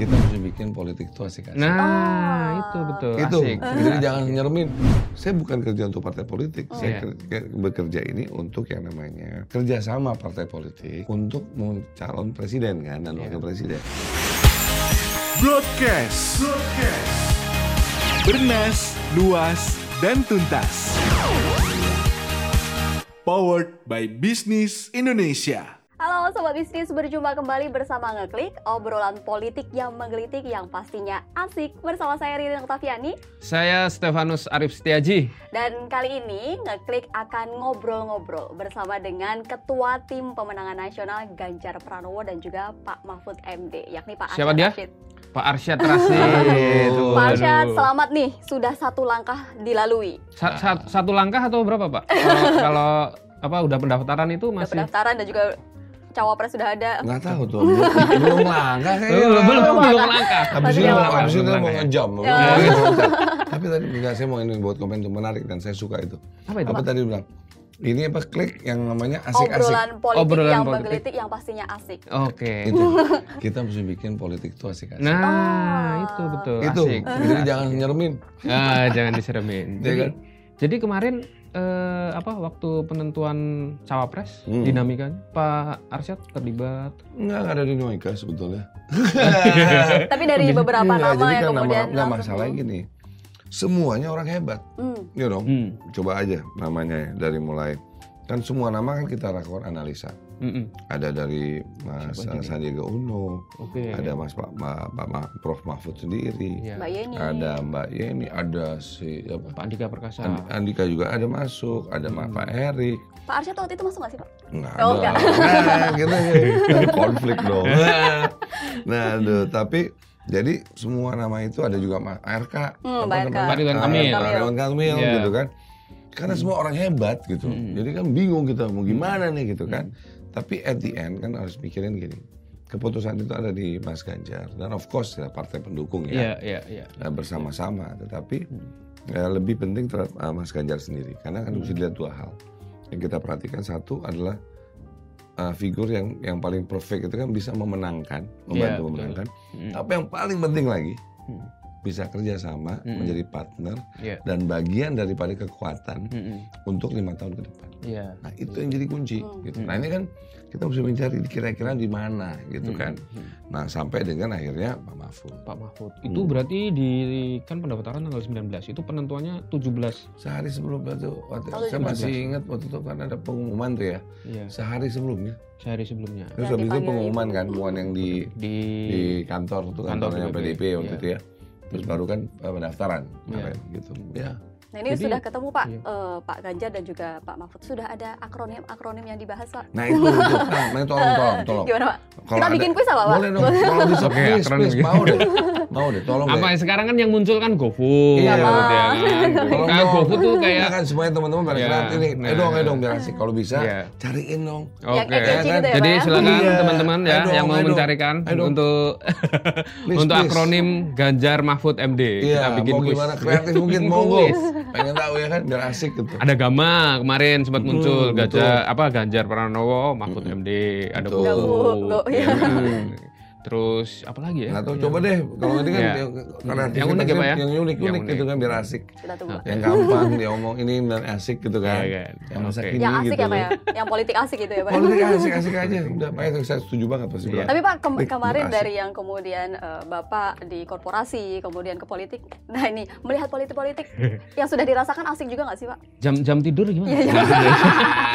kita mesti bikin politik itu asik-asik. Nah, Oh. itu betul. itu. Asik. Jadi jangan nyeremin. Saya bukan kerja untuk partai politik. Oh. Saya Iya. ker- bekerja ini untuk yang namanya kerjasama partai politik untuk calon presiden kan dan Iya. wakil presiden. Broadcast. Bernas, luas, dan tuntas. Powered by Bisnis Indonesia. Halo Sobat Bisnis, berjumpa kembali bersama Ngeklik, obrolan politik yang menggelitik yang pastinya asik bersama saya Ririn Oktaviani. Saya Stefanus Arif Setiaji. Dan kali ini Ngeklik akan ngobrol-ngobrol bersama dengan Ketua Tim Pemenangan Nasional Ganjar Pranowo dan juga Pak Mahfud MD, yakni Pak Siapa Arsyad dia? Rashid. Pak Arsyad Rashid. Aduh. Pak Arsyad, selamat nih, sudah satu langkah dilalui. Sa- sa- satu langkah atau berapa, Pak? Kalau apa udah pendaftaran itu masih pendaftaran dan juga cawapres sudah ada. Nggak tahu tuh. belum- langkah kayaknya. belum belum Belum belum langkah. Habis langkah. habis ini Belum mau ya? ngejam. Ya. Tapi tadi enggak, saya mau ini buat komen tuh menarik dan saya suka itu. Apa itu, Apa tadi bilang? Ini apa klik yang namanya asik-asik. Obrolan politik Obrolan yang politik. menggelitik yang pastinya asik. Oke. Itu. Kita mesti bikin politik itu asik-asik. Nah, Oh. itu betul. itu. Asik. Jadi jangan nyeremin. Ah, jangan diseremin. Iya Jadi, kan? jadi kemarin eh, apa waktu penentuan cawapres Hmm. dinamikanya Pak Arsyad terlibat. Enggak, enggak ada dinamika sebetulnya. Tapi dari beberapa Enggak, nama jadi yang kan nama, kemudian enggak langsung- masalahnya gini. Semuanya orang hebat. Hmm. Ya dong. Hmm. Coba aja namanya ya, dari mulai kan semua nama kan kita lakukan analisa. Mm-mm. Ada dari Mas Siapa? Sandiaga Uno, Oke. ada Mas Pak, Ma- Pak Ma- Prof Mahfud sendiri, Iya. Mbak Yeni. ada Mbak Yeni, ada si apa, Pak Andika Perkasa. Andi- Andika juga ada masuk, ada Hmm. Pak Erik. Pak Arsyad waktu itu masuk nggak sih Pak? Enggak Oh, ada. enggak. Nah, gitu Kan konflik dong. nah, aduh, tapi jadi semua nama itu ada juga Mas RK. Hmm, apa Pak RK. Pak Ridwan Kamil. Pak Ridwan Kamil gitu kan. Karena semua orang hebat gitu. Hmm. Jadi kan bingung kita mau gimana nih gitu kan. Tapi at the end kan harus mikirin gini. Keputusan itu ada di Mas Ganjar dan of course ya partai pendukung ya iya, iya. Nah, bersama-sama. Tetapi Hmm. ya, lebih penting terhadap uh, Mas Ganjar sendiri karena kan mesti dilihat dua hal. Yang kita perhatikan satu adalah uh, figur yang yang paling perfect itu kan bisa memenangkan, membantu Iya, betul. memenangkan. Hmm. Tapi yang paling penting lagi Hmm. Bisa kerjasama Hmm. menjadi partner Iya. dan bagian daripada kekuatan Mm-mm. untuk lima tahun ke depan. Iya. Nah itu yang jadi kunci. Hmm. Gitu. Nah ini kan kita mesti mencari kira-kira di mana gitu kan. Mm-mm. Nah sampai dengan akhirnya Pak Mahfud. Pak Mahfud. Itu Hmm. berarti di kan pendaftaran tanggal 19. Itu penentuannya 17. Sehari sebelum itu, waktu, Oh, saya 17. masih ingat waktu itu kan ada pengumuman tuh ya. Iya, Sehari sebelumnya. sehari sebelumnya. Terus Yang habis itu pengumuman ibu. kan, pengumuman yang di Di, di kantor tuh Kantor kantornya PDP, PDP waktu iya. itu ya. Terus baru kan eh, pendaftaran Iya. kemarin gitu. Ya. Nah ini Jadi- sudah ketemu Pak iya. eh, Pak Ganjar dan juga Pak Mahfud sudah ada akronim-akronim yang dibahas Pak. Nah itu, itu. Nah, nah, tolong, tolong, tolong. Gimana Pak? Kalau Kita ada- bikin kuis apa Pak? Boleh dong, tolong bisa Oke, please, akronim please, gitu. mau deh. Mau deh, tolong apa deh. sekarang kan yang muncul kan GoFood Iya. ya kan. Kan dong. GoFood tuh Nah, kayak kan semuanya teman-teman pada Iya, kreatif ini. nah. Ayo dong, ayo dong biar asik. Kalau bisa, Iya. cariin dong. Oke. ecek-ecek gitu ya, Jadi Pak, ya? silakan Iya. teman-teman ya yang mau mencarikan untuk untuk akronim Ganjar Mahfud MD. Iya, Kita bikin mau kuis. gimana kreatif mungkin monggo. Pengen tahu ya kan, biar asik gitu. Ada Gama kemarin sempat Hmm, muncul. Ganjar apa Ganjar Pranowo Mahfud MD ada Betul. Go, ya iya. kan? Terus apa lagi ya? Nggak tahu, coba deh. Kalau ini kan Iya. yang, Yang unik ya, Pak, ya? Yang unik-unik gitu kan biar asik. Kita tunggu. Pak. Yang gampang dia omong ini dan asik gitu kan. Iya, kan. Yang masa kini Yang asik gitu ya Pak ya? Yang politik asik gitu ya Pak? Politik asik-asik aja. Udah, Pak saya setuju banget pasti Iya. Tapi Pak kemarin asik. dari yang kemudian eh, Bapak di korporasi, kemudian ke politik. Nah ini melihat politik-politik yang sudah dirasakan asik juga nggak sih Pak? Jam jam tidur gimana? Iya, jam tidur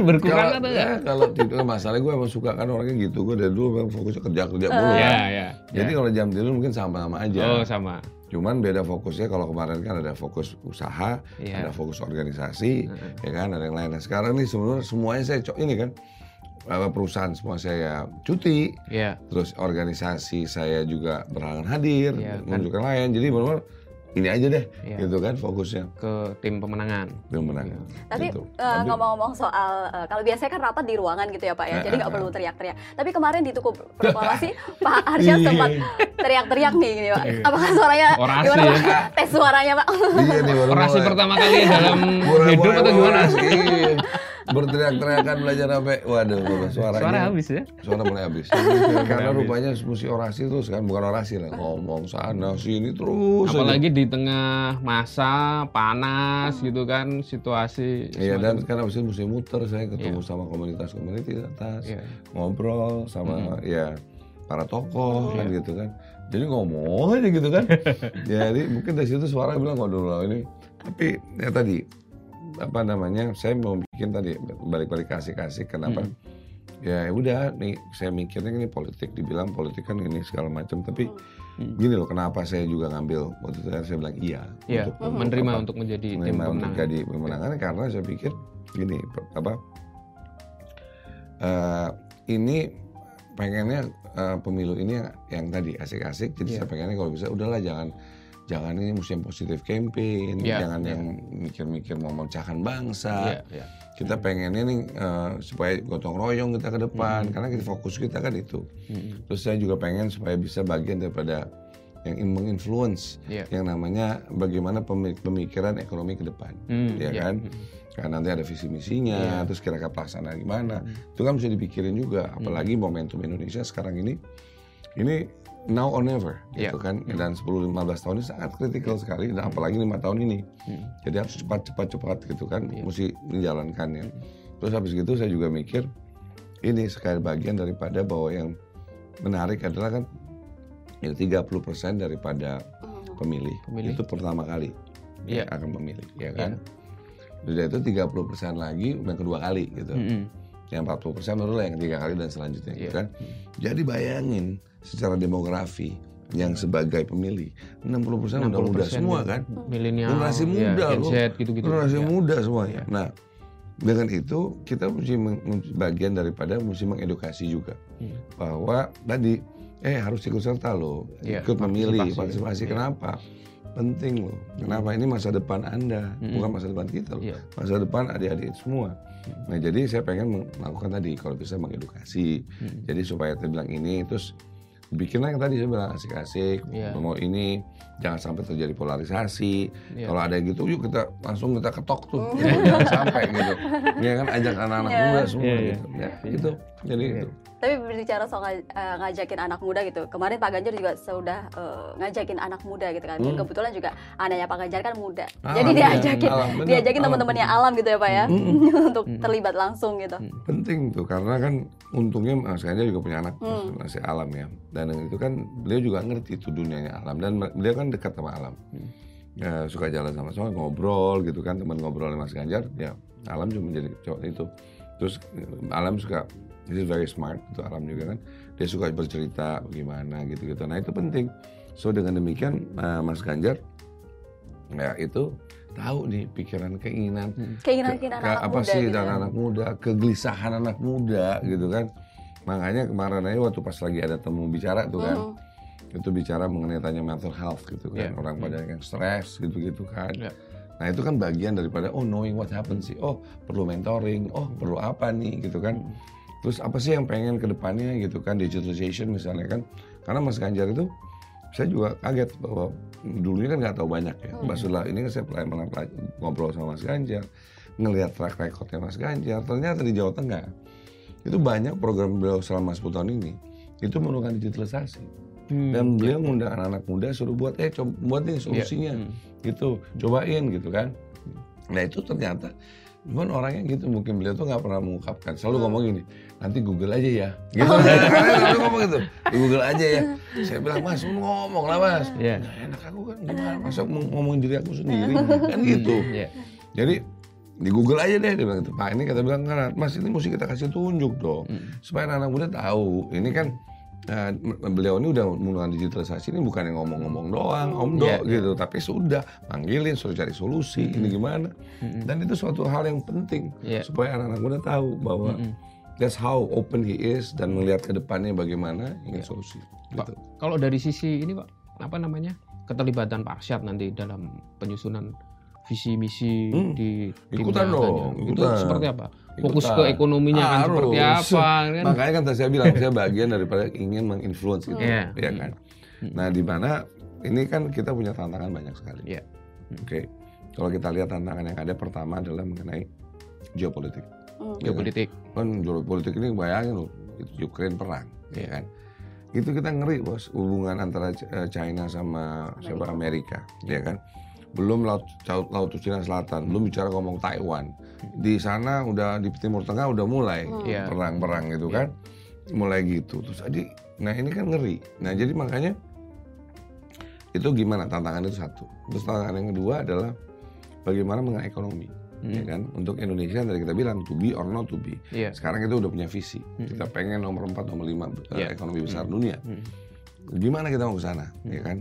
berkurang Kalau atau ya, enggak? kalau tidur masalahnya gue emang suka kan orangnya gitu. Gue dari dulu memang fokus kerja kerja mulu. Iya, kan. iya. Jadi kalau jam tidur mungkin sama-sama aja. Oh, sama. Cuman beda fokusnya kalau kemarin kan ada fokus usaha, Iya. ada fokus organisasi, ya kan, ada yang lain. Nah sekarang nih sebenarnya semuanya saya co- ini kan perusahaan semua saya cuti, Iya. terus organisasi saya juga berhalangan hadir, Iya, kan. menunjukkan lain. Jadi benar-benar ini aja deh, Iya. gitu kan fokusnya Ke tim pemenangan. belum menang. Tapi Gitu. eh, Tapi- ngomong-ngomong soal eh, kalau biasanya kan rapat di ruangan gitu ya Pak ya, Eh, jadi nggak perlu teriak-teriak. Tapi kemarin di tuku proklamasi Pak Arsyad Iya. sempat teriak-teriak nih gini Pak. Apakah suaranya Orasi gimana ya. Pak? Tes suaranya Pak. Iya nih Orasi pertama kali dalam hidup atau gimana? Iya. berteriak-teriakan belajar sampai waduh suaranya Suara habis ya? suara mulai habis karena rupanya mesti orasi terus kan bukan orasi lah ngomong sana sini terus aja. Apalagi di tengah masa panas gitu kan situasi. Iya dan karena itu mesti muter saya ketemu sama komunitas-komunitas atas Iya. ngobrol sama ya para tokoh kan gitu kan jadi ngomong aja gitu kan jadi mungkin dari situ suara bilang waduh ini tapi ya tadi apa namanya saya mau bikin tadi balik-balik kasih-kasih kenapa ya udah nih saya mikirnya ini politik dibilang politik kan ini segala macam tapi gini loh kenapa saya juga ngambil waktu itu saya bilang iya Iya, untuk menerima apa, untuk menjadi tim menerima untuk pemenang. jadi pemenangan karena saya pikir gini apa eh, ini pengennya eh, pemilu ini yang, yang tadi asik-asik jadi Iya. saya pengennya kalau bisa udahlah jangan jangan ini yang positif campaign Iya, jangan iya. yang mikir-mikir mau memecahkan bangsa Iya, iya. kita pengennya nih eh, supaya gotong royong kita ke depan karena kita fokus kita kan itu Mm-mm. terus saya juga pengen supaya bisa bagian daripada yang in- menginfluence Iya. yang namanya bagaimana pemi- pemikiran ekonomi ke depan Hmm, ya iya. kan Mm. kan nanti ada visi misinya Iya. terus kira-kira pelaksanaan gimana Hmm. itu kan mesti dipikirin juga apalagi momentum Indonesia sekarang ini ini now or never gitu Iya. kan dan 10-15 tahun ini sangat kritikal sekali dan apalagi lima tahun ini Hmm. jadi harus cepat cepat cepat gitu kan Iya. mesti menjalankannya terus habis gitu saya juga mikir ini sekali bagian daripada bahwa yang menarik adalah kan ya 30% daripada pemilih, Pemilih. itu pertama kali Iya. yang akan memilih ya kan Sudah itu 30% lagi yang kedua kali gitu Mm-mm. yang 40% baru lah yang tiga kali dan selanjutnya gitu Iya. kan jadi bayangin secara demografi yang sebagai pemilih 60% udah muda 60% semua ya. kan Milenial, generasi ya, muda Gen loh. Z gitu-gitu. generasi Ya. muda semuanya Iya. nah dengan itu kita mesti bagian daripada mesti mengedukasi juga Hmm. bahwa tadi eh harus ikut serta loh Iya, ikut memilih partisipasi. Iya. kenapa penting loh kenapa ini masa depan anda Mm-mm. bukan masa depan kita loh Iya. masa depan adik-adik semua nah jadi saya pengen melakukan tadi kalau bisa mengedukasi Hmm. jadi supaya saya bilang ini terus bikinlah yang tadi saya bilang asik-asik Iya. mau ini jangan sampai terjadi polarisasi Iya. kalau ada yang gitu yuk kita langsung kita ketok tuh gitu, jangan sampai gitu ya kan ajak anak-anak Iya. muda semua Iya, iya. gitu ya gitu jadi Iya. itu Tapi berbicara soal eh, ngajakin anak muda gitu, kemarin Pak Ganjar juga sudah eh, ngajakin anak muda gitu kan. Hmm. Kebetulan juga anaknya Pak Ganjar kan muda, Alam, jadi iya. diajakin, Alam, bener, diajakin teman-temannya alam gitu ya Pak ya, Mm-mm. untuk terlibat langsung gitu. penting tuh karena kan untungnya Mas Ganjar juga punya anak Hmm. masih alam ya dan itu kan beliau juga ngerti itu dunianya alam dan beliau kan dekat sama alam ya, suka jalan sama-sama ngobrol gitu kan teman ngobrol Mas Ganjar ya alam juga menjadi cowok itu terus eh, alam suka he's very smart itu alam juga kan dia suka bercerita bagaimana gitu gitu nah itu penting so dengan demikian eh, Mas Ganjar ya itu tahu nih pikiran keinginan Keinginan ke- keinginan ke- anak apa muda sih gitu. ya. anak muda kegelisahan anak muda gitu kan makanya kemarin aja waktu pas lagi ada temu bicara tuh kan Mhm. itu bicara mengenai tanya mental health gitu kan Iya. orang pada yang stres gitu gitu kan Iya. nah itu kan bagian daripada oh knowing what happens sih oh perlu mentoring oh perlu apa nih gitu kan terus apa sih yang pengen ke depannya gitu kan digitalization misalnya kan? Karena Mas Ganjar itu saya juga kaget bahwa dulunya kan nggak tahu banyak ya. Pas setelah ini kan saya pelaj- ngobrol sama Mas Ganjar, ngelihat track recordnya Mas Ganjar, ternyata di Jawa Tengah itu banyak program beliau selama 10 tahun ini itu menggunakan digitalisasi. Hmm. dan beliau ngundang anak-anak muda suruh buat eh coba buat nih solusinya. Hmm. gitu cobain gitu kan. Nah itu ternyata cuman orangnya gitu mungkin beliau tuh nggak pernah mengungkapkan. Selalu ngomong gini nanti Google aja ya. Gitu. Karena selalu ngomong gitu. Di Google aja ya. Saya bilang mas lu ngomong lah mas. Iya. Nggak enak aku kan. Gimana? Masa ngom- ngomongin diri aku sendiri? Kan gitu. Iya. jadi di Google aja deh dia bilang gitu. Pak ini kata bilang kan mas ini mesti kita kasih tunjuk dong. Hmm. supaya anak-anak muda tahu. Ini kan eh, beliau ini udah menggunakan digitalisasi ini bukan yang ngomong-ngomong doang om do iya. gitu. Tapi sudah manggilin suruh cari solusi ini gimana. Mm-mm. dan itu suatu hal yang penting Iya. supaya anak-anak muda tahu bahwa Mm-mm. That's how open he is dan melihat ke depannya bagaimana ingin solusi Pak, gitu. kalau dari sisi ini Pak, apa namanya? keterlibatan Pak Arsyad nanti dalam penyusunan visi misi Hmm, di ikutan dong, katanya. Itu ikutan. seperti apa? Fokus Ikutan. ke ekonominya kan seperti Harus. apa kan? Makanya kan tadi saya bilang saya bagian daripada ingin menginfluence itu, Iya. ya kan. Nah, di mana ini kan kita punya tantangan banyak sekali. Iya. Oke. Kalau kita lihat tantangan yang ada pertama adalah mengenai geopolitik. Hmm. Geopolitik. kan geopolitik ini bayangin loh itu Ukraine perang ya kan? Itu kita ngeri bos hubungan antara eh, China sama siapa Amerika. Ya kan? Belum laut laut, laut Cina Selatan belum bicara ngomong Taiwan. Di sana udah di Timur Tengah udah mulai Iya. perang-perang gitu kan? Mulai gitu. Terus jadi nah ini kan ngeri. Nah jadi makanya itu gimana? Tantangan itu satu. Terus tantangan yang kedua adalah bagaimana mengenai ekonomi Hmm. ya kan untuk Indonesia tadi kita bilang to be or not to be Iya. sekarang kita udah punya visi. Hmm. Kita pengen nomor 4, nomor 5 Iya. ekonomi besar Hmm. dunia. Hmm. Gimana kita mau ke sana, ya kan?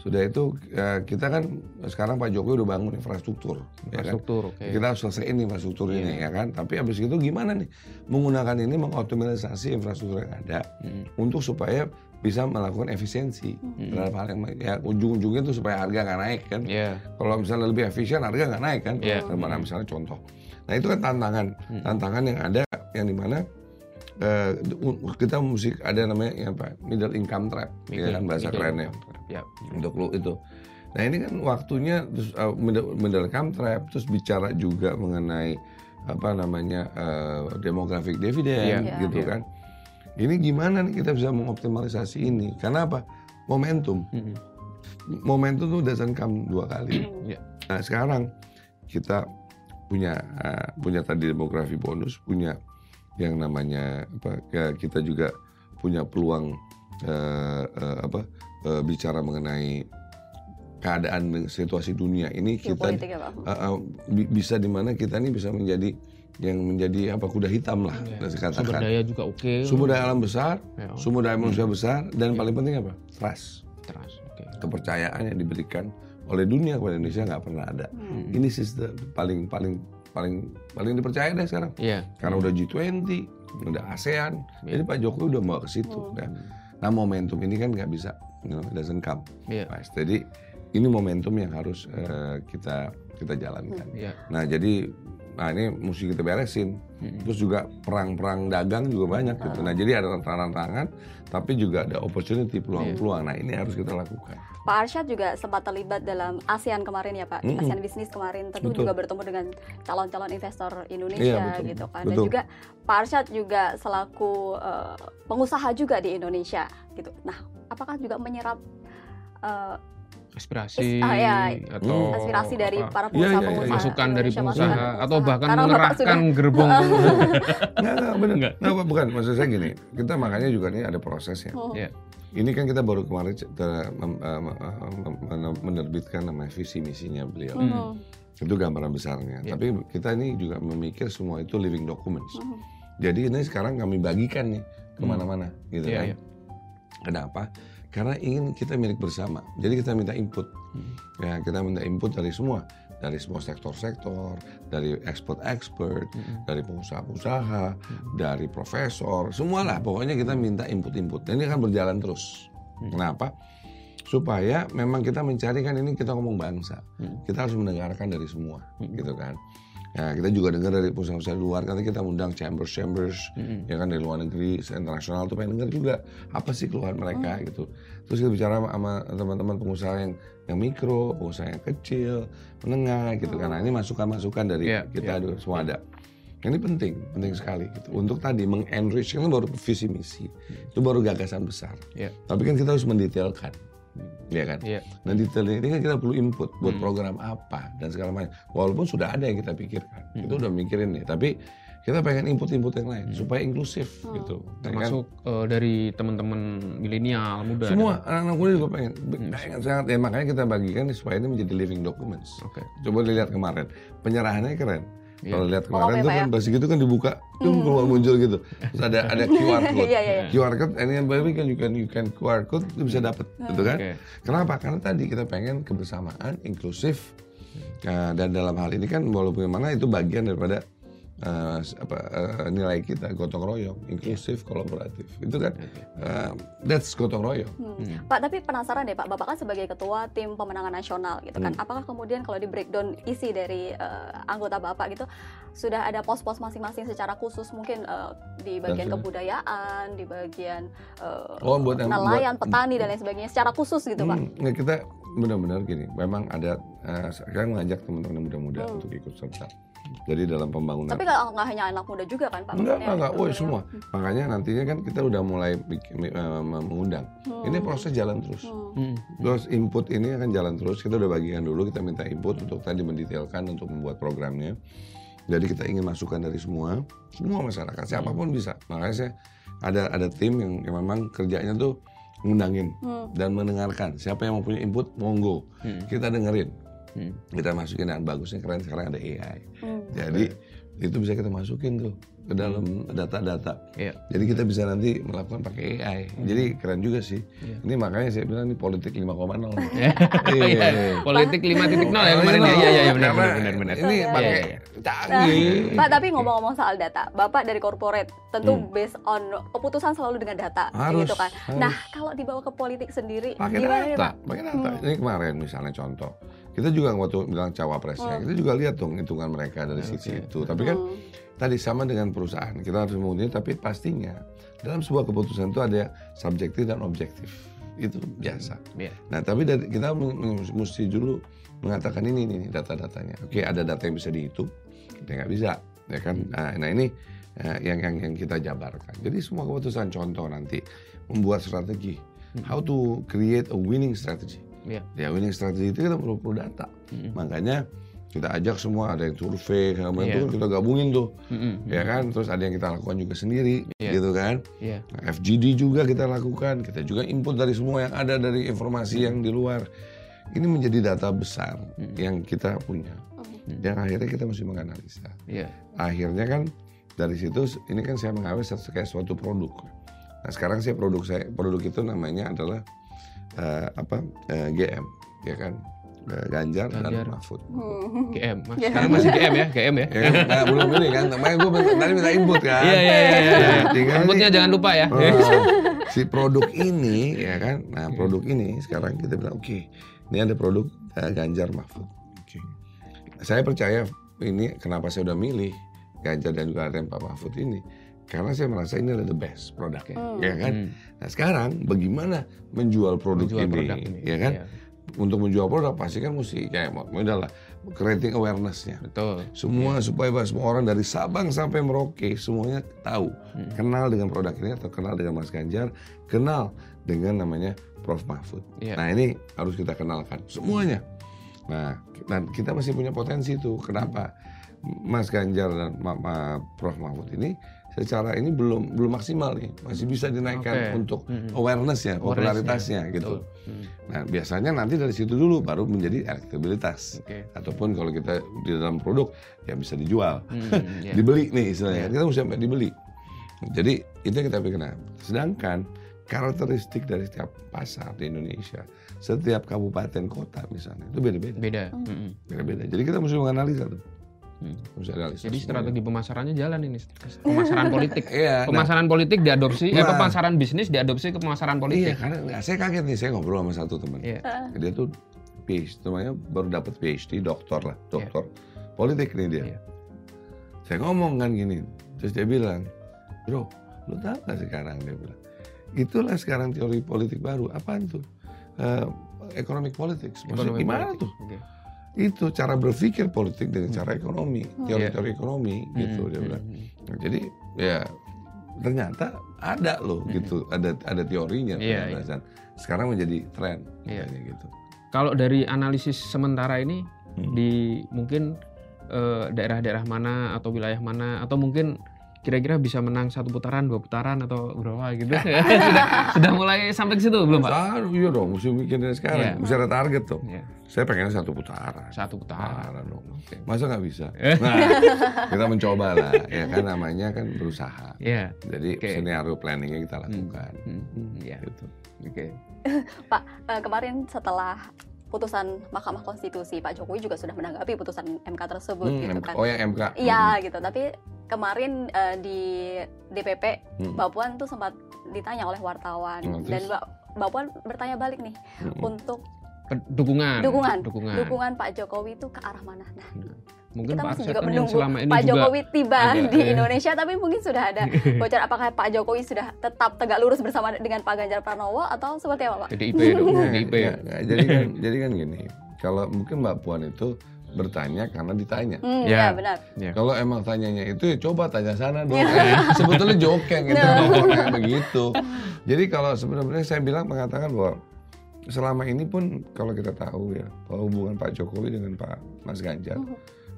Sudah itu eh, kita kan sekarang Pak Jokowi udah bangun infrastruktur, ya kan? Infrastruktur. oke. Kita harus selesaiin infrastruktur ini, Iya. ya kan? Tapi habis itu gimana nih menggunakan ini mengoptimalisasi infrastruktur yang ada Hmm. untuk supaya bisa melakukan efisiensi Hmm. terhadap hal yang ya ujung-ujungnya itu supaya harga nggak naik kan? Iya. Kalau misalnya lebih efisien harga nggak naik kan? Iya. Daripada misalnya contoh. Nah itu kan tantangan, Hmm. tantangan yang ada yang di mana eh, kita mesti ada namanya ya apa middle income trap, ya kan bahasa Middle kerennya. Ya. untuk lu itu. Nah ini kan waktunya terus eh, middle, middle income trap, terus bicara juga mengenai apa namanya eh, demographic dividend Iya. gitu Iya. kan. Ini gimana nih kita bisa mengoptimalisasi ini? Karena apa? Momentum. Hmm. Momentum tuh doesn't come dua kali. Iya. Nah sekarang kita punya eh, punya tadi demografi bonus, punya yang namanya apa? Ya, kita juga punya peluang eh, eh, apa? eh, bicara mengenai keadaan situasi dunia ini kita Geopolitik ya eh, eh, bi- bisa di mana kita ini bisa menjadi yang menjadi apa kuda hitam lah Iya. bisa Sumber katakan. daya juga oke. Sumber daya alam besar, Ya. sumber daya manusia besar, dan paling penting apa? Trust Trust. Oke. kepercayaan yang diberikan oleh dunia kepada Indonesia nggak pernah ada. Hmm. Ini sistem paling paling paling paling dipercaya deh sekarang. Iya. Karena udah G20, udah ASEAN, Iya. jadi Pak Jokowi udah mau ke situ. Hmm. ya. Nah momentum ini kan nggak bisa, you know, it doesn't come. Iya. Mas. Jadi ini momentum yang harus eh, kita kita jalankan. Iya. Nah jadi nah ini mesti kita beresin. Hmm. Terus juga perang-perang dagang juga banyak gitu. Nah jadi ada tantangan, tapi juga ada opportunity peluang-peluang. Nah ini harus kita lakukan. Pak Arsyad juga sempat terlibat dalam ASEAN kemarin ya Pak, Mm-mm. ASEAN Bisnis kemarin tentu Betul. juga bertemu dengan calon-calon investor Indonesia Iya, betul. gitu kan, dan Betul. juga Pak Arsyad juga selaku eh, pengusaha juga di Indonesia gitu. Nah, apakah juga menyerap eh, Aspirasi ah, ya. atau Hmm. aspirasi dari apa, para Iya, masukan dari Indonesia, pengusaha masukan dari atau pengusaha? bahkan Karena mengerahkan sudah- gerbong pengusaha. Nggak, nggak. Enggak. Pak, bukan. Maksud saya gini, kita makanya juga ini ada prosesnya. Hmm. Iya. Ini kan kita baru kemarin c- ter- mem- eh, mem- eh, mem- menerbitkan namanya visi misinya beliau. Hmm. Itu gambaran besarnya. Iya. Tapi kita ini juga memikir semua itu living documents. Hmm. Jadi ini sekarang kami bagikan nih ke mana-mana, gitu Iya, kan? iya. Kenapa? Karena ingin kita milik bersama. Jadi kita minta input. Hmm. Ya, kita minta input dari semua, dari semua sektor-sektor, dari expert-expert, Hmm. dari pengusaha-pengusaha, dari profesor, semualah. Pokoknya kita minta input-input. Dan ini akan berjalan terus. Hmm. Kenapa? Supaya memang kita mencari kan ini kita ngomong bangsa. Hmm. Kita harus mendengarkan dari semua, Hmm. gitu kan. Ya, kita juga dengar dari pengusaha-pengusaha luar, nanti kita undang chambers-chambers, Hmm. ya kan dari luar negeri, internasional tuh pengen dengar juga apa sih keluhan mereka Hmm. gitu. Terus kita bicara sama, teman-teman pengusaha yang yang mikro, pengusaha yang kecil, menengah gitu kan. Nah, ini masukan-masukan dari Iya, kita ada semua ada. Ini penting, penting sekali gitu. Untuk tadi mengenrich kan baru visi misi, itu baru gagasan besar. Iya. Tapi kan kita harus mendetailkan, ya kan. Nah detail ini kan kita perlu input buat Hmm. program apa dan segala macam. Walaupun sudah ada yang kita pikirkan, Hmm. itu udah mikirin nih. Tapi kita pengen input-input yang lain supaya inklusif Hmm. gitu. Ya kan? Termasuk eh, dari teman-teman milenial muda. semua anak-anak muda juga pengen, Hmm. pengen sangat. Ya makanya kita bagikan supaya ini menjadi living documents. Oke. Coba dilihat kemarin, penyerahannya keren. Iya. Kalau lihat kemarin tuh kan ya? pas gitu kan dibuka, tuh Hmm. keluar muncul gitu. Terus ada ada QR code. Iya, iya, iya. QR code, ini yang baru kan you can you can QR code itu bisa dapat, gitu kan? Oke. Kenapa? Karena tadi kita pengen kebersamaan, inklusif, Nah, dan dalam hal ini kan walaupun mana itu bagian daripada eh, apa eh, nilai kita gotong royong, inklusif, kolaboratif. Itu kan eh, that's gotong royong. Hmm. Pak, tapi penasaran deh Pak, Bapak kan sebagai ketua tim pemenangan nasional gitu kan. Hmm. Apakah kemudian kalau di breakdown isi dari eh, anggota Bapak gitu sudah ada pos-pos masing-masing secara khusus mungkin eh, di bagian Dan- kebudayaan, di bagian eh, Oh, buat yang- nelayan, buat- petani dan lain sebagainya secara khusus gitu Pak. Hmm, nggak, kita benar-benar gini, memang ada eh, saya mengajak teman-teman muda-muda Hmm. untuk ikut serta. Jadi dalam pembangunan Tapi kalau nggak hanya anak muda juga kan Pak? Enggak, enggak, enggak. Woi, seluruh- semua. Makanya nantinya kan kita udah mulai bikin, eh, mengundang. Hmm. Ini proses jalan terus. Hmm. Hmm. Terus input ini akan jalan terus. Kita udah bagikan dulu, kita minta input untuk tadi mendetailkan untuk membuat programnya. Jadi kita ingin masukan dari semua, semua masyarakat, siapa pun bisa. Makanya saya ada ada tim yang, yang memang kerjanya tuh ngundangin Hmm. dan mendengarkan. Siapa yang mau punya input, monggo. Hmm. Kita dengerin. Hmm. Kita masukin dan bagusnya keren sekarang ada AI. Hmm. Jadi itu bisa kita masukin tuh ke dalam data-data. Iya. Jadi kita bisa nanti melakukan pakai AI. Jadi keren juga sih. Iya. Ini makanya saya bilang ini politik 5,0 Ya. Iya. Politik 5.0 ya kemarin ya. Iya iya iya benar benar benar benar. Ini Iya, pakai iya, iya. canggih. Pak, tapi ngomong-ngomong soal data, Bapak dari corporate tentu Hmm. based on keputusan selalu dengan data, Harus, gitu kan. harus. Nah, kalau dibawa ke politik sendiri, pakai gimana nih data, Pak? pakai data. Hmm. Ini kemarin misalnya contoh. Kita juga waktu bilang cawapresnya, Hmm. kita juga lihat dong hitungan mereka dari sisi Oke. itu. Tapi kan Hmm. tadi sama dengan perusahaan, kita harus mengundi tapi pastinya dalam sebuah keputusan itu ada subjektif dan objektif. Itu biasa. Iya. Nah, tapi dari, kita mesti dulu mengatakan ini nih data-datanya. Oke, ada data yang bisa dihitung, kita nggak bisa, ya kan? Nah, nah ini eh, yang yang yang kita jabarkan. Jadi semua keputusan contoh nanti membuat strategi, how to create a winning strategy. Iya. Ya winning strategy itu kita perlu, perlu data. Mm-mm. Makanya kita ajak semua ada yang survei, segala macam Iya. itu kan kita gabungin tuh, Mm-mm. ya kan? Terus ada yang kita lakukan juga sendiri, Iya. gitu kan? Iya. Nah, FGD juga kita lakukan, kita juga input dari semua yang ada dari informasi yang di luar. Ini menjadi data besar Hmm. yang kita punya. Hmm. Yang akhirnya kita mesti menganalisa. Iya. Akhirnya kan dari situ ini kan saya mengambil satu kayak suatu produk. Nah sekarang saya produk saya produk itu namanya adalah eh, apa eh, GM, ya kan Eh, Ganjar, Ganjar. dan Mahfud. Hmm. GM. Mas. Iya. Sekarang masih GM ya, GM ya. Ya kan? Nah, belum ini kan, makanya gue tadi minta input kan. Iya iya iya. iya. Tinggal Inputnya nih- jangan lupa ya. Oh, si produk ini ya kan nah produk ini sekarang kita bilang oke ini ada produk eh, Ganjar Mahfud oke saya percaya ini kenapa saya udah milih Ganjar dan juga ada Pak Mahfud ini karena saya merasa ini adalah the best produknya Hmm. ya kan Hmm. nah sekarang bagaimana menjual produk Menjual ini, produk ini. ya kan Iya. untuk menjual produk pasti kan mesti kayak modal lah creating awarenessnya Betul. semua supaya semua orang dari Sabang sampai Merauke semuanya tahu Hmm. kenal dengan produk ini atau kenal dengan Mas Ganjar kenal dengan namanya Prof Mahfud Iya. nah ini harus kita kenalkan semuanya nah dan kita masih punya potensi tuh kenapa Mas Ganjar dan Ma- Ma- Prof Mahfud ini secara ini belum belum maksimal nih masih bisa dinaikkan Oke. untuk Hmm. awarenessnya popularitasnya gitu. Hmm. nah biasanya nanti dari situ dulu baru menjadi elektabilitas Oke. ataupun kalau kita di dalam produk ya bisa dijual Hmm, iya. dibeli nih istilahnya Iya. kita mesti sampai dibeli jadi itu yang kita pikirkan Nah, sedangkan karakteristik dari setiap pasar di Indonesia setiap kabupaten kota misalnya itu beda-beda Beda. Hmm. Hmm. beda-beda jadi kita mesti menganalisa tuh Hmm. analisa Jadi strategi pemasarannya jalan ini. Pemasaran politik. iya nah, Pemasaran politik diadopsi, eh, Nah. pemasaran bisnis diadopsi ke pemasaran iya politik. karena nggak, saya kaget nih saya ngobrol sama satu teman Iya. dia tuh PhD namanya baru dapat PhD doktor lah doktor politik nih dia Iya. saya ngomong kan gini terus dia bilang bro lu tahu gak sekarang dia bilang itulah sekarang teori politik baru apaan tuh Eh, economic politics maksudnya gimana tuh Oke. Itu cara berpikir politik dengan cara ekonomi teori-teori ekonomi gitu Hmm, dia hmm, bilang hmm. Nah, jadi ya ternyata ada loh gitu ada ada teorinya Hmm. Iya, penjelasan. sekarang menjadi tren Iya. katanya gitu Kalau dari analisis sementara ini Hmm. di mungkin eh, daerah-daerah mana atau wilayah mana atau mungkin kira-kira bisa menang satu putaran, dua putaran atau berapa gitu. sudah sudah mulai sampai ke situ belum, Pak? Ah, iya dong, mesti dari sekarang. Iya. Mesti ada target tuh. Iya. Saya pengennya satu putaran. Satu putaran. Putaran dong. Oke. Masa nggak bisa? Nah, kita mencoba lah. Ya kan namanya kan berusaha. Iya. Jadi Oke. scenario planningnya kita lakukan. Hmm, hmm, Iya. Gitu. Oke. Eh, kemarin setelah putusan Mahkamah Konstitusi, Pak Jokowi juga sudah menanggapi putusan MK tersebut Hmm, gitu kan. oh yang MK. Iya gitu, tapi kemarin eh, di DPP Hmm. Mbak Puan tuh sempat ditanya oleh wartawan Hmm, dan? Mbak Mbak Puan bertanya balik nih Hmm. untuk Dukungan. dukungan Dukungan. dukungan Pak Jokowi itu ke arah mana? Nah, Mungkin kita Pak masih juga yang menunggu selama ini Pak juga Jokowi tiba ada, di iya. Indonesia, tapi mungkin sudah ada bocor apakah Pak Jokowi sudah tetap tegak lurus bersama dengan Pak Ganjar Pranowo atau seperti apa Pak? PDIP Nggak, PDIP ya. nggak. jadi kan jadi kan gini kalau mungkin Mbak Puan itu bertanya karena ditanya Hmm, Ya. ya benar. Ya. Kalau emang tanyanya itu ya coba tanya sana dong. Eh, Sebetulnya jokeng gitu kayak begitu. Jadi kalau sebenarnya saya bilang mengatakan bahwa selama ini pun kalau kita tahu ya bahwa hubungan Pak Jokowi dengan Pak Mas Ganjar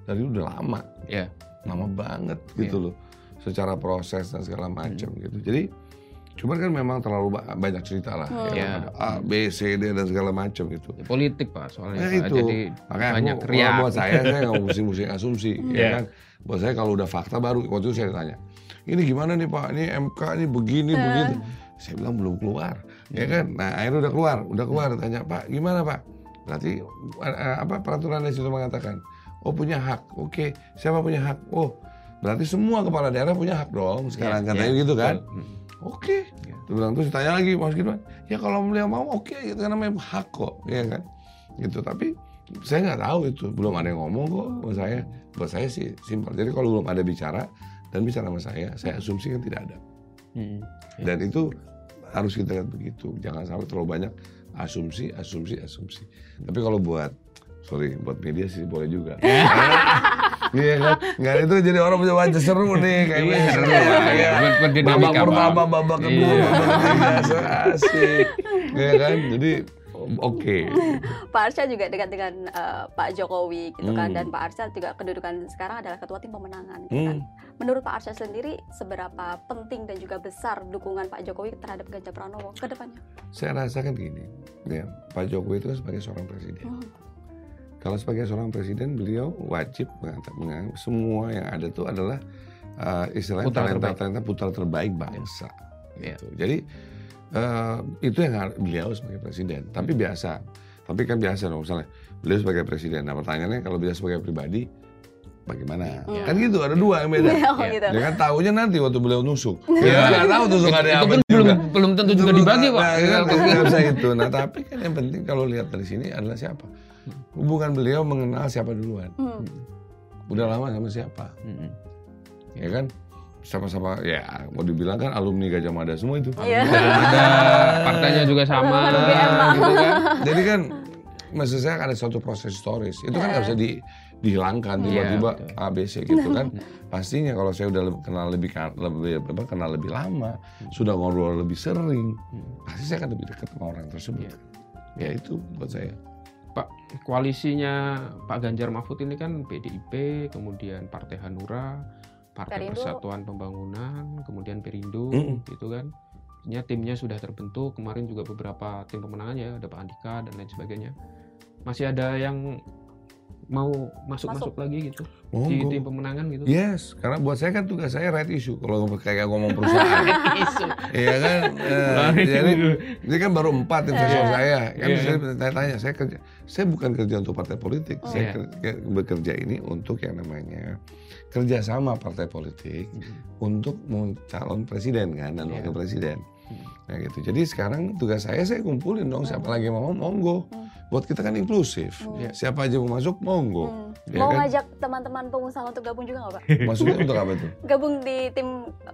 dari udah lama, Ya. lama banget gitu loh. Secara proses dan segala macam gitu. Jadi cuman kan memang terlalu ba- banyak cerita lah ya, Ya. ada A, B, C, D dan segala macam gitu. Ya, politik Pak soalnya Nah Pak. itu. Jadi makanya banyak aku, riak. buat saya saya nggak mau pusing-pusing asumsi ya Iya. kan? Buat saya kalau udah fakta baru waktu itu saya ditanya ini gimana nih pak? Ini MK ini begini begitu saya bilang belum keluar. Ya kan? Nah akhirnya udah keluar udah keluar tanya pak gimana pak? Berarti eh, apa peraturan di situ mengatakan oh punya hak. Oke siapa punya hak? Oh berarti semua kepala daerah punya hak dong sekarang Iya, katanya iya, gitu kan? Betul. Oke. Dia bilang terus ditanya lagi Mas Gibran, ya kalau beliau mau oke gitu karena memang hak kok, ya kan. Gitu. Tapi saya nggak tahu itu, belum ada yang ngomong kok buat saya. Buat saya sih simpel. Jadi kalau belum ada bicara dan bicara sama saya, saya asumsikan tidak ada. Hmm. Dan itu harus kita lihat begitu. Jangan sampai terlalu banyak asumsi, asumsi, asumsi. Tapi kalau buat sorry buat media sih boleh juga. Iya kan? Nggak itu jadi orang punya wajah seru nih kayak Iya, seru Iya, lah. iya. Babak pertama, babak kedua, Iya. babak ketiga, asik. Iya kan? Jadi oke. Pak Arsyad juga dekat dengan eh, Pak Jokowi gitu kan Hmm. dan Pak Arsyad juga kedudukan sekarang adalah ketua tim pemenangan gitu kan. Hmm. Menurut Pak Arsyad sendiri seberapa penting dan juga besar dukungan Pak Jokowi terhadap Ganjar Pranowo ke depannya? Saya rasakan gini, ya Pak Jokowi itu kan sebagai seorang presiden. Hmm. Kalau sebagai seorang presiden, beliau wajib mengatakan menganggap semua yang ada itu adalah uh, istilahnya Putra talenta terbaik. talenta putra terbaik bangsa. Iya. Gitu. Jadi uh, itu yang beliau sebagai presiden. Tapi biasa, tapi kan biasa dong misalnya beliau sebagai presiden. Nah pertanyaannya kalau beliau sebagai pribadi, bagaimana? Iya. Kan gitu, ada dua yang beda. oh, Iya. gitu. Dia kan tahunya nanti waktu beliau nusuk. Ya nggak tahu tusukannya itu apa pun juga. belum belum tentu juga Itu dibagi belum- Pak. Nah, kan nggak bisa itu. Nah tapi kan yang penting kalau lihat dari sini adalah siapa. Hubungan beliau mengenal siapa duluan. Hmm. Udah lama sama siapa. Hmm. Ya kan? Sama-sama ya mau dibilang kan alumni Gajah Mada semua itu. Iya. Ada partainya juga sama gitu kan. Jadi kan maksud saya ada suatu proses historis. Itu kan nggak bisa di, dihilangkan tiba-tiba Iya, betul. A B C gitu kan. Pastinya kalau saya udah kenal lebih lebih apa, kenal lebih lama, sudah ngobrol lebih sering, pasti saya akan lebih dekat sama orang tersebut. Iya. Ya itu buat saya. Pak koalisinya Pak Ganjar Mahfud ini kan PDIP, kemudian Partai Hanura, Partai Perindo. Persatuan Pembangunan, kemudian Perindo, Mm-mm. gitu kan. Artinya timnya sudah terbentuk. Kemarin juga beberapa tim pemenangan ya, ada Pak Andika dan lain sebagainya. Masih ada yang mau masuk-masuk lagi gitu di Monggo. tim pemenangan gitu. Yes, karena buat saya kan tugas saya right issue kalau kayak ngomong perusahaan. Iya kan, Eh, Right jadi ini kan baru empat investor saya. Kan Iya. saya tanya-tanya, saya kerja, saya bukan kerja untuk partai politik, saya Iya. kerja- bekerja ini untuk yang namanya kerjasama partai politik untuk mau calon presiden kan dan Iya. wakil presiden. Hmm. Nah gitu. Jadi sekarang tugas saya saya kumpulin dong siapa lagi yang mau monggo. Hmm. Buat kita kan inklusif. Hmm. Siapa aja mau masuk monggo. Hmm. Ya Mau kan? ngajak teman-teman pengusaha untuk gabung juga nggak Pak? Maksudnya untuk apa tuh? Gabung di tim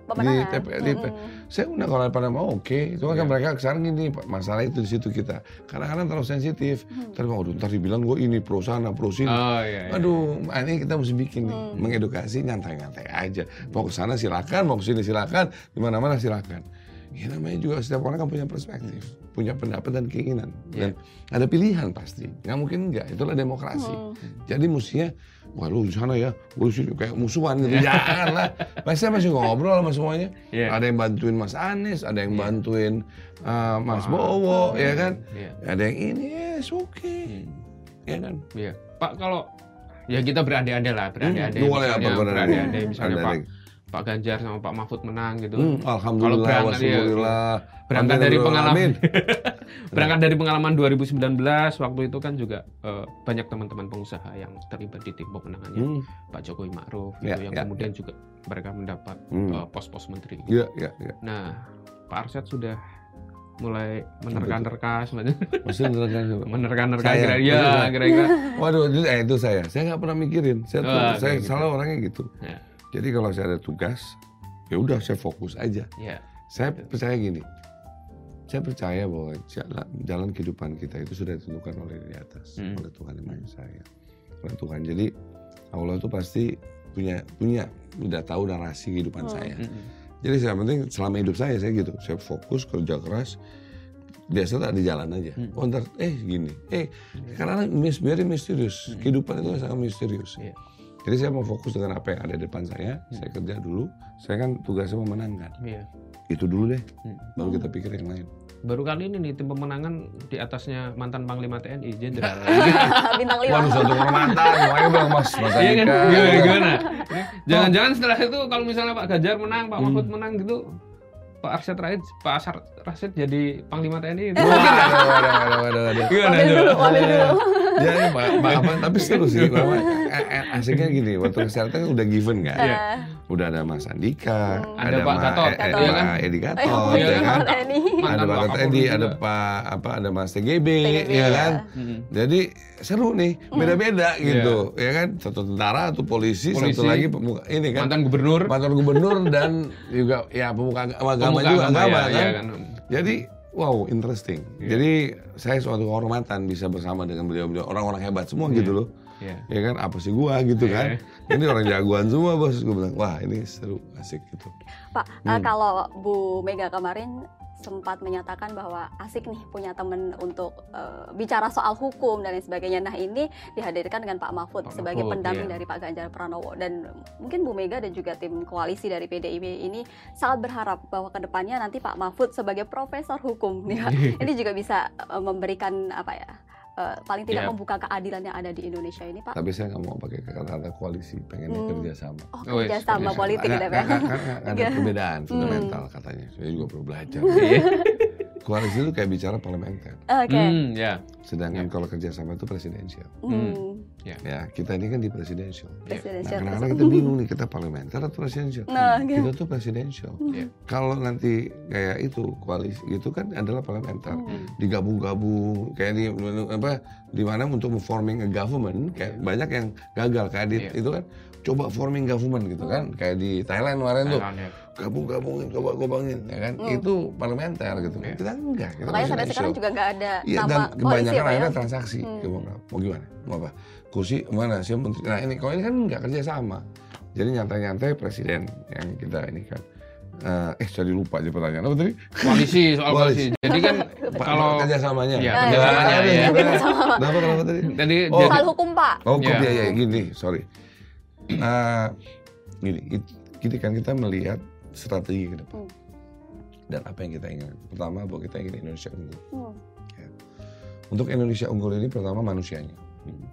pemenangan. TP di- Hmm. saya undang kalau pada mau oke cuma kan Iya. mereka sekarang gini Pak, masalah itu di situ kita kadang-kadang terlalu sensitif Hmm. ntar mau ntar dibilang gue ini pro sana pro sini Oh iya. iya. aduh ini kita mesti bikin nih Hmm. mengedukasi nyantai-nyantai aja mau ke sana silakan mau ke sini silakan di mana-mana silakan ya namanya juga setiap orang kan punya perspektif punya pendapat dan keinginan dan ada pilihan pasti nggak mungkin enggak itulah demokrasi Hmm. jadi mestinya wah lu di sana ya lu sini kayak musuhan gitu jangan lah Mas saya masih ngobrol sama semuanya Iya. ada yang bantuin Mas Anies ada yang Iya. bantuin uh, Mas Wah. Bowo ya kan Iya. ada yang ini yes oke Hmm. ya kan Iya. Pak kalau ya kita berandai-andai lah, berandai-andai. Hmm, misalnya, berandai-andai misalnya Pak. Pak Ganjar sama Pak Mahfud menang gitu. Hmm, alhamdulillah berangkat, wa syukurillah Berangkat Amin, dari pengalaman berangkat dari pengalaman 2019 waktu itu kan juga eh, banyak teman-teman pengusaha yang terlibat di tim pemenangannya Hmm, Pak Jokowi Ma'ruf Ya, gitu yang ya, kemudian juga mereka mendapat hmm. eh, pos-pos menteri. Iya, iya, iya. Nah, Pak Arsyad sudah mulai menerka-nerka Maksudnya coba. menerka-nerka Saya. kira-kira ya kira-kira Waduh, itu, eh, itu saya. Saya nggak pernah mikirin. Saya, tuh- Oh, saya kayak gitu. salah orangnya gitu. Ya. Jadi kalau saya ada tugas, ya udah saya fokus aja. ya Saya percaya gini. Saya percaya bahwa jalan, jalan kehidupan kita itu sudah ditentukan oleh di atas, Hmm. oleh Tuhan yang Maha Esa ya. Oleh Tuhan. Jadi Allah itu pasti punya punya udah tahu narasi kehidupan Hmm. saya. Mm-mm. Jadi saya penting selama hidup saya saya gitu. Saya fokus kerja keras. Biasa tak di jalan aja. Hmm. Oh ntar, eh gini, eh karena mis, very misterius. Hmm. Kehidupan itu sangat misterius. Iya. Jadi saya mau fokus dengan apa yang ada di depan saya. Hmm. Saya kerja dulu. Saya kan tugasnya memenangkan. Iya. Itu dulu deh. Hmm. Baru kita pikir yang lain. baru kali ini nih tim pemenangan di atasnya mantan panglima TNI jenderal Bintang lima. Waduh satu kehormatan. Makanya bilang mas, mas Iya kan? Gimana, gimana? Jangan-jangan setelah itu kalau misalnya Pak Ganjar menang, Pak Hmm. Mahfud menang gitu, Pak Arsyad Rasid, Pak Asar Rasid jadi panglima TNI. Itu Waduh, waduh, waduh, waduh, waduh. Gimana coba? Dulu. Ya, ya, Pak, Pak, apa, tapi seru sih. Eh, eh, asiknya gini, waktu kesehatan kan udah given kan. Iya. Eh, Udah ada Mas Andika, Hmm. Ada Pak Ma- Gatot, eh, eh, Gatot. iya kan? Pak Edi eh, Gatot, oh, iya ya iya, kan? Ada Pak Gatot Edi, ada Pak apa ada Mas TGB, TGB, ya ya. kan? Mm-mm. Jadi seru nih, beda-beda Iya. gitu, ya kan? Satu tentara, satu polisi, Polisi. satu lagi pemuka ini kan. Mantan gubernur, mantan gubernur dan juga ya pemuka agama, juga agama, ya, kan. iya kan. Jadi wow interesting. Iya. Jadi saya suatu kehormatan bisa bersama dengan beliau-beliau orang-orang hebat semua gitu loh. Iya. Ya kan apa sih gua gitu kan. Ini orang jagoan semua bos. Gue bilang wah ini seru asik gitu. Pak, eh, Hmm. kalau Bu Mega kemarin sempat menyatakan bahwa asik nih punya temen untuk eh, bicara soal hukum dan lain sebagainya. Nah ini dihadirkan dengan Pak Mahfud Pak sebagai Mahfud, pendamping iya. dari Pak Ganjar Pranowo dan mungkin Bu Mega dan juga tim koalisi dari PDIP ini sangat berharap bahwa ke depannya nanti Pak Mahfud sebagai profesor hukum ya, ini juga bisa eh, memberikan apa ya eh, paling tidak Iya. membuka keadilan yang ada di Indonesia ini Pak. Tapi saya nggak mau pakai kata-kata koalisi, pengennya Hmm. kerja sama. Oh Oh, iya, kerja sama kerjasama. politik gitu ya Pak. ada Iya. perbedaan Hmm. fundamental katanya. Saya juga perlu belajar. Iya. koalisi itu kayak bicara parlementer. Oke. Hmm, ya. Sedangkan kalau kerjasama itu presidensial. Hmm. Ya kita ini kan di presidensial. Nah, Presidential. kadang-kadang kita bingung nih kita parlementer atau presidensial. Nah, gitu. Kita tuh presidensial. Iya. Kalau nanti kayak itu koalisi itu kan adalah parlementer. Hmm. Digabung-gabung kayak di apa di mana untuk forming a government kayak banyak yang gagal kayak di Iya. itu kan coba forming government gitu kan kayak di Thailand kemarin tuh ya. gabung-gabungin coba gabungin ya kan Hmm. itu parlementer gitu Iya. kita enggak kita Makanya sampai sekarang juga nggak ada Iya nama dan kebanyakan ya ya? transaksi. Hmm. Ya, mau gimana? Mau apa? Kursi mana sih menteri? Nah ini kalau ini kan nggak kerja sama. Jadi nyantai-nyantai presiden yang kita ini kan. Eh, eh jadi lupa aja pertanyaan apa tadi? Koalisi soal Koalisi. Jadi kan kalau kerjasamanya. Iya, Ya, kerjasamanya, ya, ya. kerjasama. Kenapa kenapa tadi? tadi Oh. jadi Soal hukum Pak. Oh, Iya. ya, ya, gini, sorry. Eh, gini, it- gini kan kita melihat strategi ke depan. Hmm. Dan apa yang kita ingin. Pertama, bahwa kita ingin Indonesia unggul. Hmm. Untuk Indonesia unggul ini pertama manusianya.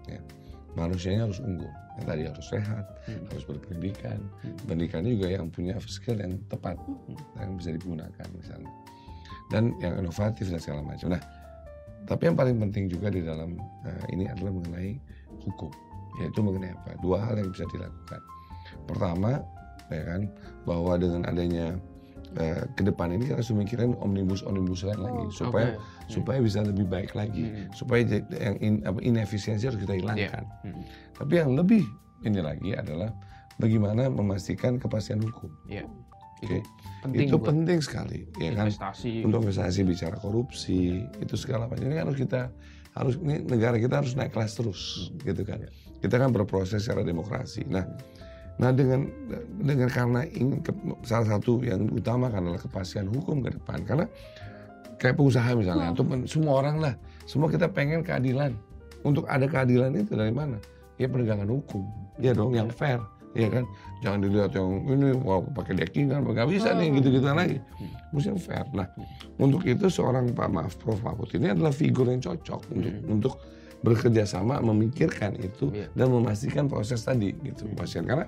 Ya. Manusianya harus unggul. Yang tadi harus sehat, Hmm. harus berpendidikan. Hmm. Pendidikannya juga yang punya skill yang tepat, yang bisa digunakan misalnya. Dan yang inovatif dan segala macam. Nah, tapi yang paling penting juga di dalam eh, ini adalah mengenai hukum. Yaitu mengenai apa? Dua hal yang bisa dilakukan. Pertama, ya kan, bahwa dengan adanya eh, ke depan ini kita harus mikirin omnibus omnibus lain lagi Oh. supaya Oke. supaya bisa lebih baik lagi Hmm. supaya yang in, apa, inefisiensi harus kita hilangkan. Hmm. Tapi yang lebih ini lagi adalah bagaimana memastikan kepastian hukum. Iya. Oke. Penting itu buat penting sekali, ya kan? investasi. Untuk investasi bicara korupsi itu segala macam ini kan harus kita harus ini negara kita harus naik kelas terus, gitu kan? Kita kan berproses secara demokrasi. Nah, nah dengan dengan karena ingin ke- salah satu yang utama kan adalah kepastian hukum ke depan. Karena kayak pengusaha misalnya atau pen- semua orang lah. Semua kita pengen keadilan. Untuk ada keadilan itu dari mana? Ya penegakan hukum. Ya dong yang fair. Ya kan? Jangan dilihat yang ini wah pakai decking kan nggak bisa nih gitu gitu lagi. Mesti yang fair. Nah untuk itu seorang Pak Maaf Prof Mahfud ini adalah figur yang cocok untuk untuk bekerja sama memikirkan itu Iya. dan memastikan proses tadi gitu kepastian karena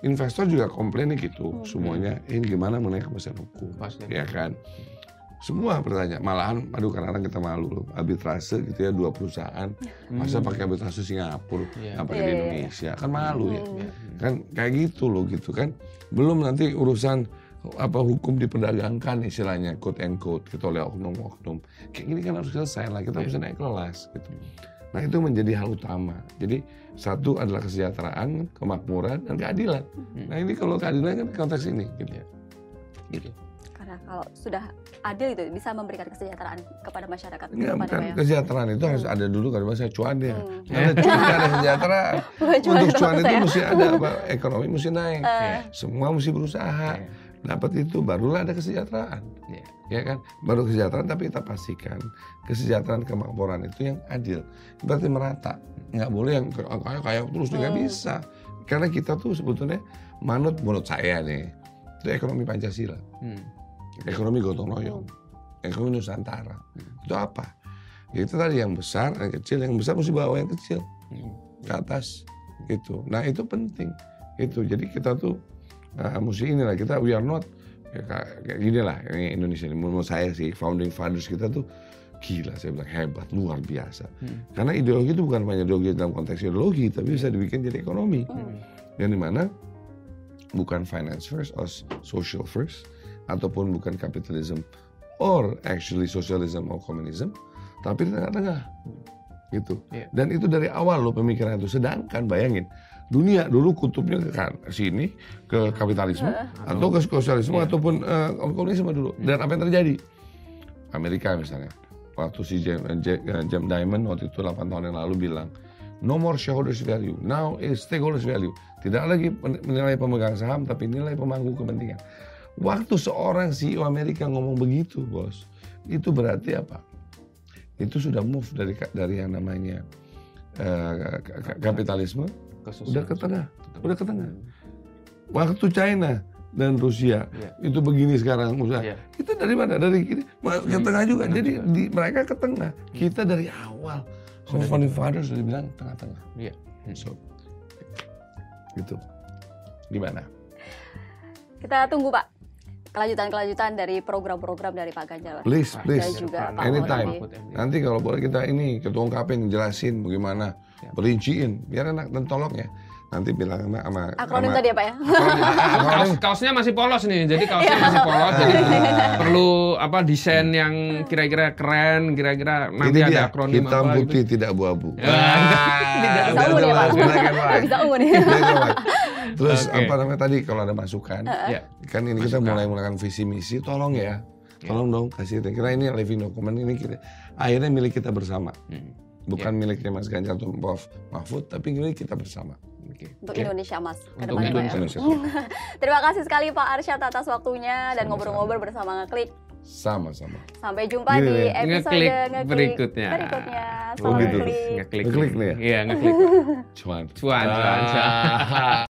investor juga komplainnya gitu semuanya ini gimana mengenai kepastian hukum Kepastian. ya kan semua bertanya malahan aduh kadang-kadang kita malu loh arbitrase gitu ya dua perusahaan masa pakai arbitrase Singapura Hmm. Iya. nggak pakai Iya, di iya, iya. Indonesia kan malu ya Hmm. Iya. kan kayak gitu loh gitu kan belum nanti urusan apa hukum diperdagangkan istilahnya quote and quote gitu oleh oknum-oknum. Kayak gini kan harus selesai lah, kita bisa naik kelas gitu. Nah itu menjadi hal utama. Jadi satu adalah kesejahteraan, kemakmuran, dan keadilan. Nah ini kalau keadilan kan konteks ini gitu. Gitu. Karena kalau sudah adil itu bisa memberikan kesejahteraan kepada masyarakat. Enggak, kepada bukan ya. kesejahteraan itu harus ada dulu karena saya cuannya. Hmm. Karena cuan ada kesejahteraan. Untuk itu cuan itu saya. mesti ada apa? Ekonomi mesti naik. Eh, Semua mesti berusaha. Iya. Dapat itu barulah ada kesejahteraan. Iya. Ya kan? Baru kesejahteraan tapi kita pastikan kesejahteraan kemakmuran itu yang adil. Berarti merata. Nggak boleh yang kaya kaya terus nggak Hmm. bisa. Karena kita tuh sebetulnya manut menurut saya nih itu ekonomi Pancasila, Hmm. ekonomi gotong royong, ekonomi Nusantara. Itu apa? Ya, itu tadi yang besar, yang kecil, yang besar mesti bawa yang kecil Hmm. ke atas gitu. Nah itu penting itu. Jadi kita tuh uh, mesti inilah kita we are not ya, kayak gini lah ini Indonesia ini menurut saya sih founding fathers kita tuh gila saya bilang hebat luar biasa. Hmm. Karena ideologi itu bukan hanya ideologi dalam konteks ideologi tapi bisa dibikin jadi ekonomi. Hmm. Yang di mana bukan finance first or social first ataupun bukan capitalism or actually socialism or communism tapi di tengah-tengah gitu Iya. dan itu dari awal loh pemikiran itu sedangkan bayangin dunia dulu kutubnya ke kan sini ke kapitalisme atau ke sosialisme ataupun eh, komunisme dulu. Dan apa yang terjadi? Amerika misalnya waktu si Jam, Jam, Jam Diamond waktu itu 8 tahun yang lalu bilang no more shareholders value. Now is stakeholders value. Tidak lagi menilai pemegang saham tapi nilai pemangku kepentingan. Waktu seorang CEO Amerika ngomong begitu bos itu berarti apa? Itu sudah move dari dari yang namanya eh, ka- kapitalisme udah ke tengah? udah ke tengah? waktu China dan Rusia Iya. itu begini sekarang usaha Iya. kita dari mana? Dari kiri? Ke tengah juga. jadi di, mereka ke tengah. Kita dari awal. So Sudah founding fathers sudah bilang tengah-tengah. Iya. so gitu. Gimana? Kita tunggu Pak kelanjutan-kelanjutan dari program-program dari Pak Ganjar. please please Dan juga Pak anytime nanti kalau boleh kita ini ketua ungkapin jelasin bagaimana Siap. perinciin biar enak dan tolong ya nanti bilang sama sama Akronim tadi ya Pak ya? akronim, Kaos, kaosnya masih polos nih, jadi kaosnya masih polos, jadi perlu apa desain yang kira-kira keren, kira-kira nanti ini ada dia akronim hitam apa putih gitu. tidak abu-abu Ya. Tidak bisa ungu nih Pak. and Nggak white. bisa ungu nih. Terus Oke. apa namanya tadi kalau ada masukan, Ya. kan ini kita Masukan. mulai melakukan visi misi, tolong ya, Ya. tolong dong kasih. Kira ini living document ini kita akhirnya milik kita bersama, Hmm. bukan miliknya Mas Ganjar atau Prof Mahfud, tapi milik kita bersama. Oke. Untuk Oke. Indonesia Mas. Untuk ya. Indonesia. Indonesia. Terima kasih sekali Pak Arsyad atas waktunya dan Sama-sama. ngobrol-ngobrol bersama Ngeklik. Sama-sama. Sampai jumpa Gini di nih, episode ngeklik Ngeklik berikutnya. berikutnya. Oh, Selamat gitu. ngeklik. Ngeklik. Ngeklik nih ya? Iya, ngeklik. Cuman. Cuan, cuan, cuan.